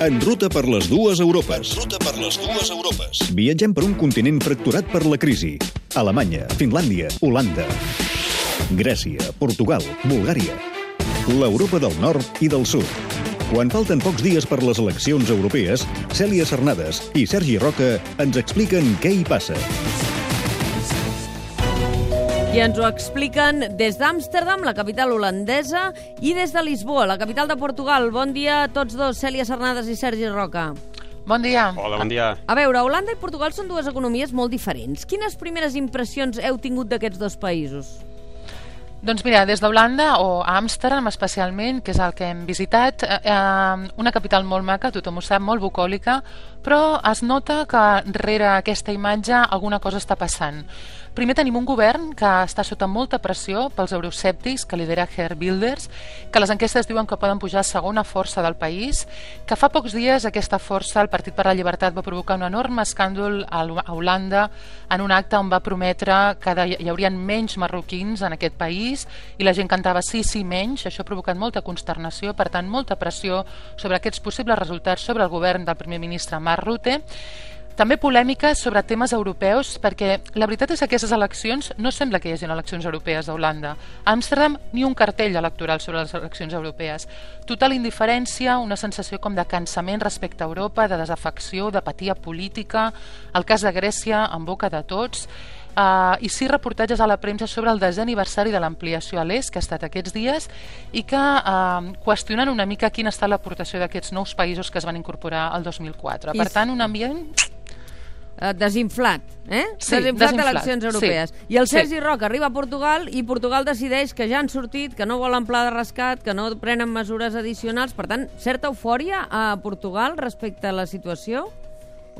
En ruta per les dues Europes. Ruta per les dues Europes. Viatgem per un continent fracturat per la crisi. Alemanya, Finlàndia, Holanda, Grècia, Portugal, Bulgària. L'Europa del nord i del sud. Quan falten pocs dies per les eleccions europees, Cèlia Cernades i Sergi Roca ens expliquen què hi passa. I ens ho expliquen des d'Amsterdam, la capital holandesa, i des de Lisboa, la capital de Portugal. Bon dia a tots dos, Cèlia Cernades i Sergi Roca. Bon dia. Hola, bon dia. A veure, Holanda i Portugal són dues economies molt diferents. Quines primeres impressions heu tingut d'aquests dos països? Doncs mira, des d'Holanda o a Amsterdam especialment, que és el que hem visitat, eh, eh, una capital molt maca, tothom ho sap, molt bucòlica, però es nota que rere aquesta imatge alguna cosa està passant. Primer tenim un govern que està sota molta pressió pels euroscèptics que lidera Geert Wilders, que les enquestes diuen que poden pujar a segona força del país, que fa pocs dies aquesta força, el Partit per la Llibertat, va provocar un enorme escàndol a Holanda en un acte on va prometre que hi haurien menys marroquins en aquest país i la gent cantava sí, sí, menys. Això ha provocat molta consternació, per tant, molta pressió sobre aquests possibles resultats sobre el govern del primer ministre Marc Rutte també polèmica sobre temes europeus, perquè la veritat és que aquestes eleccions no sembla que hi hagi eleccions europees a Holanda. A Amsterdam ni un cartell electoral sobre les eleccions europees. Total indiferència, una sensació com de cansament respecte a Europa, de desafecció, d'apatia política, el cas de Grècia en boca de tots, Uh, i sí reportatges a la premsa sobre el desè aniversari de l'ampliació a l'est, que ha estat aquests dies, i que uh, qüestionen una mica quina està l'aportació d'aquests nous països que es van incorporar al 2004. I per tant, un ambient uh, desinflat, eh? Sí, desinflat, desinflat eleccions europees. Sí. I el Sergi sí. Roca arriba a Portugal i Portugal decideix que ja han sortit, que no volen pla de rescat, que no prenen mesures addicionals. Per tant, certa eufòria a Portugal respecte a la situació?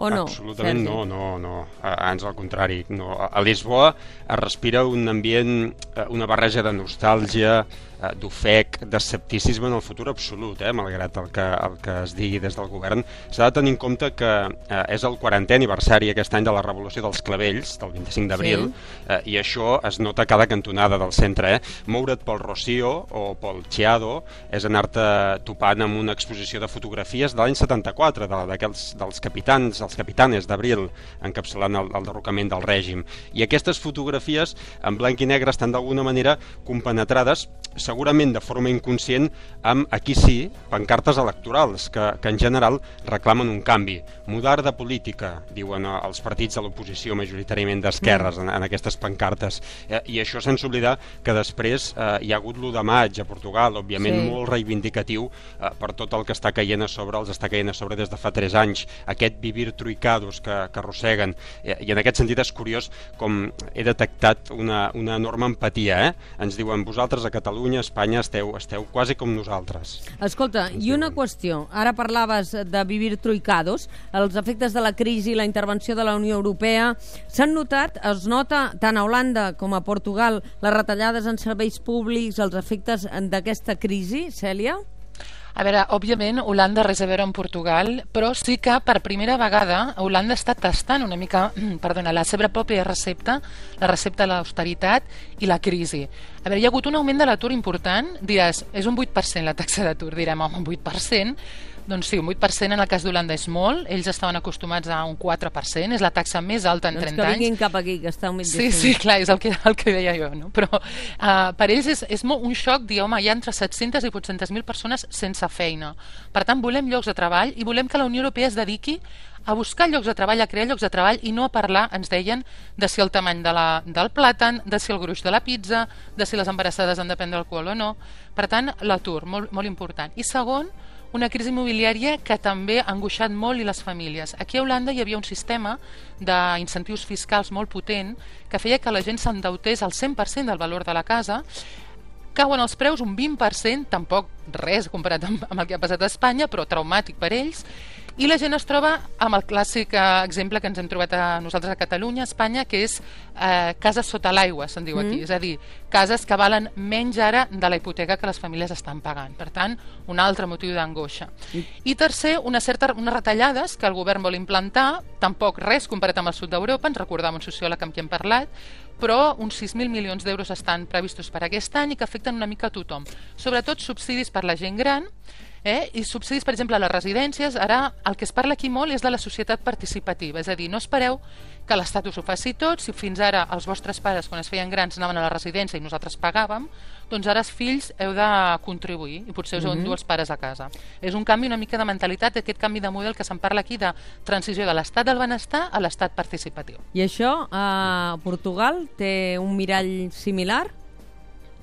O no? Absolutament Sergi? no, no, no. Ans al contrari. No. A Lisboa es respira un ambient, eh, una barreja de nostàlgia, d'ofec, d'escepticisme en el futur absolut, eh, malgrat el que, el que es digui des del govern. S'ha de tenir en compte que eh, és el 40è aniversari aquest any de la revolució dels clavells, del 25 d'abril, sí. eh, i això es nota cada cantonada del centre. Eh? Moure't pel Rocío o pel Chiado és anar-te topant amb una exposició de fotografies de l'any 74, de, d'aquells dels capitans, els capitanes d'abril, encapçalant el, el derrocament del règim. I aquestes fotografies en blanc i negre estan d'alguna manera compenetrades segurament de forma inconscient amb, aquí sí, pancartes electorals que, que en general reclamen un canvi. Mudar de política, diuen els partits de l'oposició majoritàriament d'esquerres en, en aquestes pancartes. Eh, I això sense oblidar que després eh, hi ha hagut l'1 de maig a Portugal, òbviament sí. molt reivindicatiu eh, per tot el que està caient a sobre, els està caient a sobre des de fa 3 anys, aquest vivir truicados que, que arrosseguen. Eh, I en aquest sentit és curiós com he detectat una, una enorme empatia. Eh? Ens diuen, vosaltres a Catalunya, a Espanya, esteu, esteu quasi com nosaltres. Escolta, i una qüestió. Ara parlaves de vivir truicados. Els efectes de la crisi i la intervenció de la Unió Europea s'han notat, es nota tant a Holanda com a Portugal les retallades en serveis públics, els efectes d'aquesta crisi, Cèlia? A veure, òbviament, Holanda res a veure amb Portugal, però sí que per primera vegada Holanda està tastant una mica, perdona, la seva pròpia recepta, la recepta de l'austeritat i la crisi. A veure, hi ha hagut un augment de l'atur important, diràs, és un 8% la taxa d'atur, direm, home, un 8%, doncs sí, un 8% en el cas d'Holanda és molt, ells estaven acostumats a un 4%, és la taxa més alta en doncs 30 anys. Doncs que vinguin cap aquí, que està un 25%. Sí, sí, clar, és el que, el que deia jo, no? Però uh, per ells és, és molt un xoc dir, home, hi ha entre 700 i 800.000 persones sense feina. Per tant, volem llocs de treball i volem que la Unió Europea es dediqui a buscar llocs de treball, a crear llocs de treball i no a parlar, ens deien, de si el tamany de la, del plàtan, de si el gruix de la pizza, de si les embarassades han de prendre alcohol o no. Per tant, l'atur, molt, molt important. I segon, una crisi immobiliària que també ha angoixat molt i les famílies. Aquí a Holanda hi havia un sistema d'incentius fiscals molt potent que feia que la gent s'endeutés al 100% del valor de la casa cauen els preus un 20%, tampoc res comparat amb, amb el que ha passat a Espanya, però traumàtic per ells, i la gent es troba amb el clàssic eh, exemple que ens hem trobat a nosaltres a Catalunya, a Espanya, que és eh, cases sota l'aigua, se'n diu aquí. Mm. És a dir, cases que valen menys ara de la hipoteca que les famílies estan pagant. Per tant, un altre motiu d'angoixa. Mm. I tercer, una certa, unes retallades que el govern vol implantar, tampoc res comparat amb el sud d'Europa, ens recordava un sociòleg amb qui hem parlat, però uns 6.000 milions d'euros estan previstos per aquest any i que afecten una mica a tothom. Sobretot subsidis per la gent gran Eh? I subsidis, per exemple, a les residències, ara el que es parla aquí molt és de la societat participativa, és a dir, no espereu que l'Estat us ho faci tot, si fins ara els vostres pares, quan es feien grans, anaven a la residència i nosaltres pagàvem, doncs ara els fills heu de contribuir i potser us heu Mhm. d'endur els pares a casa. És un canvi una mica de mentalitat, aquest canvi de model que se'n parla aquí de transició de l'estat del benestar a l'estat participatiu. I això a Portugal té un mirall similar?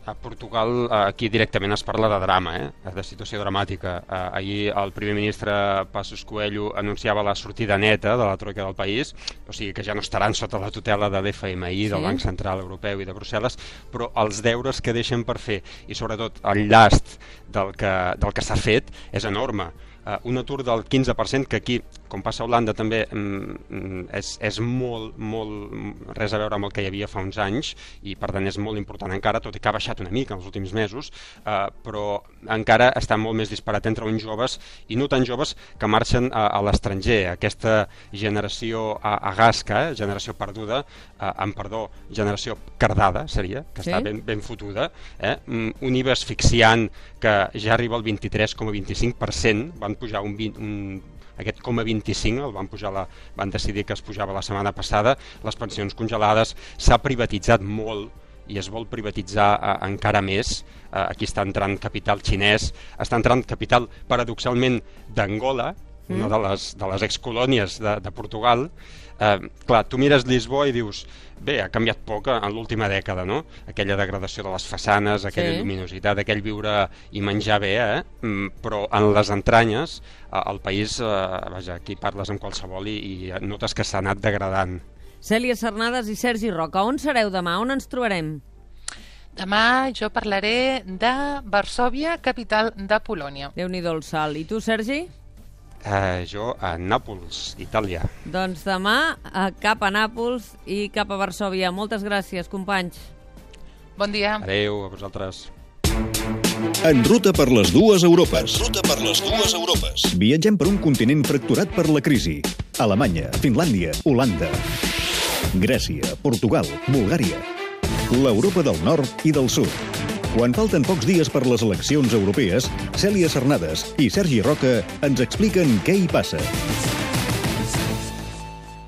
A Portugal, eh, aquí directament es parla de drama, eh? de situació dramàtica. Eh, Ahir el primer ministre Passos Coelho anunciava la sortida neta de la troica del país, o sigui que ja no estaran sota la tutela de l'FMI, del Sí. Banc Central Europeu i de Brussel·les, però els deures que deixen per fer i sobretot el llast del que, del que s'ha fet és enorme. Uh, un atur del 15%, que aquí, com passa a Holanda també, mm, mm, és, és molt, molt, mm, res a veure amb el que hi havia fa uns anys, i per tant és molt important encara, tot i que ha baixat una mica en els últims mesos, uh, però encara està molt més disparat entre uns joves i no tan joves que marxen a, a l'estranger. Aquesta generació a, a gasca, eh, generació perduda, uh, amb perdó, generació cardada, seria, que Sí. està ben, ben fotuda, eh? Un IVA asfixiant que ja arriba al 23,25%, van pujar un, 20, un aquest coma 25 el van, pujar la, van decidir que es pujava la setmana passada, les pensions congelades, s'ha privatitzat molt i es vol privatitzar eh, encara més. Eh, aquí està entrant capital xinès, està entrant capital paradoxalment d'Angola, una de les, de les excolònies de, de Portugal. Eh, clar, tu mires Lisboa i dius, bé, ha canviat poc en l'última dècada, no? Aquella degradació de les façanes, aquella Sí. lluminositat, aquell viure i menjar bé, eh? Mm, però en les entranyes el país, eh, vaja, aquí parles amb qualsevol i, i notes que s'ha anat degradant. Cèlia Cernades i Sergi Roca, on sereu demà? On ens trobarem? Demà jo parlaré de Varsòvia, capital de Polònia. Déu-n'hi-do el salt. I tu, Sergi? Eh, jo a Nàpols, Itàlia. Doncs demà a cap a Nàpols i cap a Varsòvia. Moltes gràcies, companys. Bon dia. Adeu a vosaltres. En ruta per les dues Europes. Ruta per les dues Europes. Viatgem per un continent fracturat per la crisi. Alemanya, Finlàndia, Holanda, Grècia, Portugal, Bulgària. L'Europa del nord i del sud. Quan falten pocs dies per les eleccions europees, Cèlia Cernades i Sergi Roca ens expliquen què hi passa.